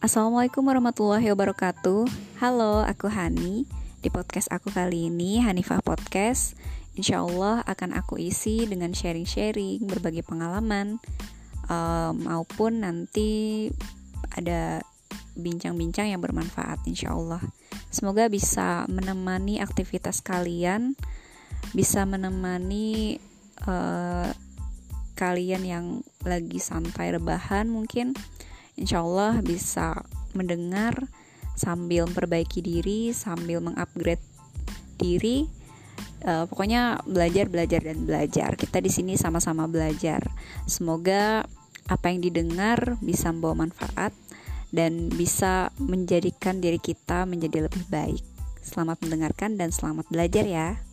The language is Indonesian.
Assalamualaikum warahmatullahi wabarakatuh. Halo, aku Hani. Di podcast aku kali ini, Hanifah Podcast Insya Allah akan aku isi dengan sharing-sharing, berbagi pengalaman um, Maupun nanti ada bincang-bincang yang bermanfaat insya Allah Semoga bisa menemani aktivitas kalian Bisa menemani uh, kalian yang lagi santai rebahan mungkin insya Allah bisa mendengar sambil memperbaiki diri, sambil mengupgrade diri. Uh, pokoknya belajar, belajar dan belajar. Kita di sini sama-sama belajar. Semoga apa yang didengar bisa membawa manfaat dan bisa menjadikan diri kita menjadi lebih baik. Selamat mendengarkan dan selamat belajar ya.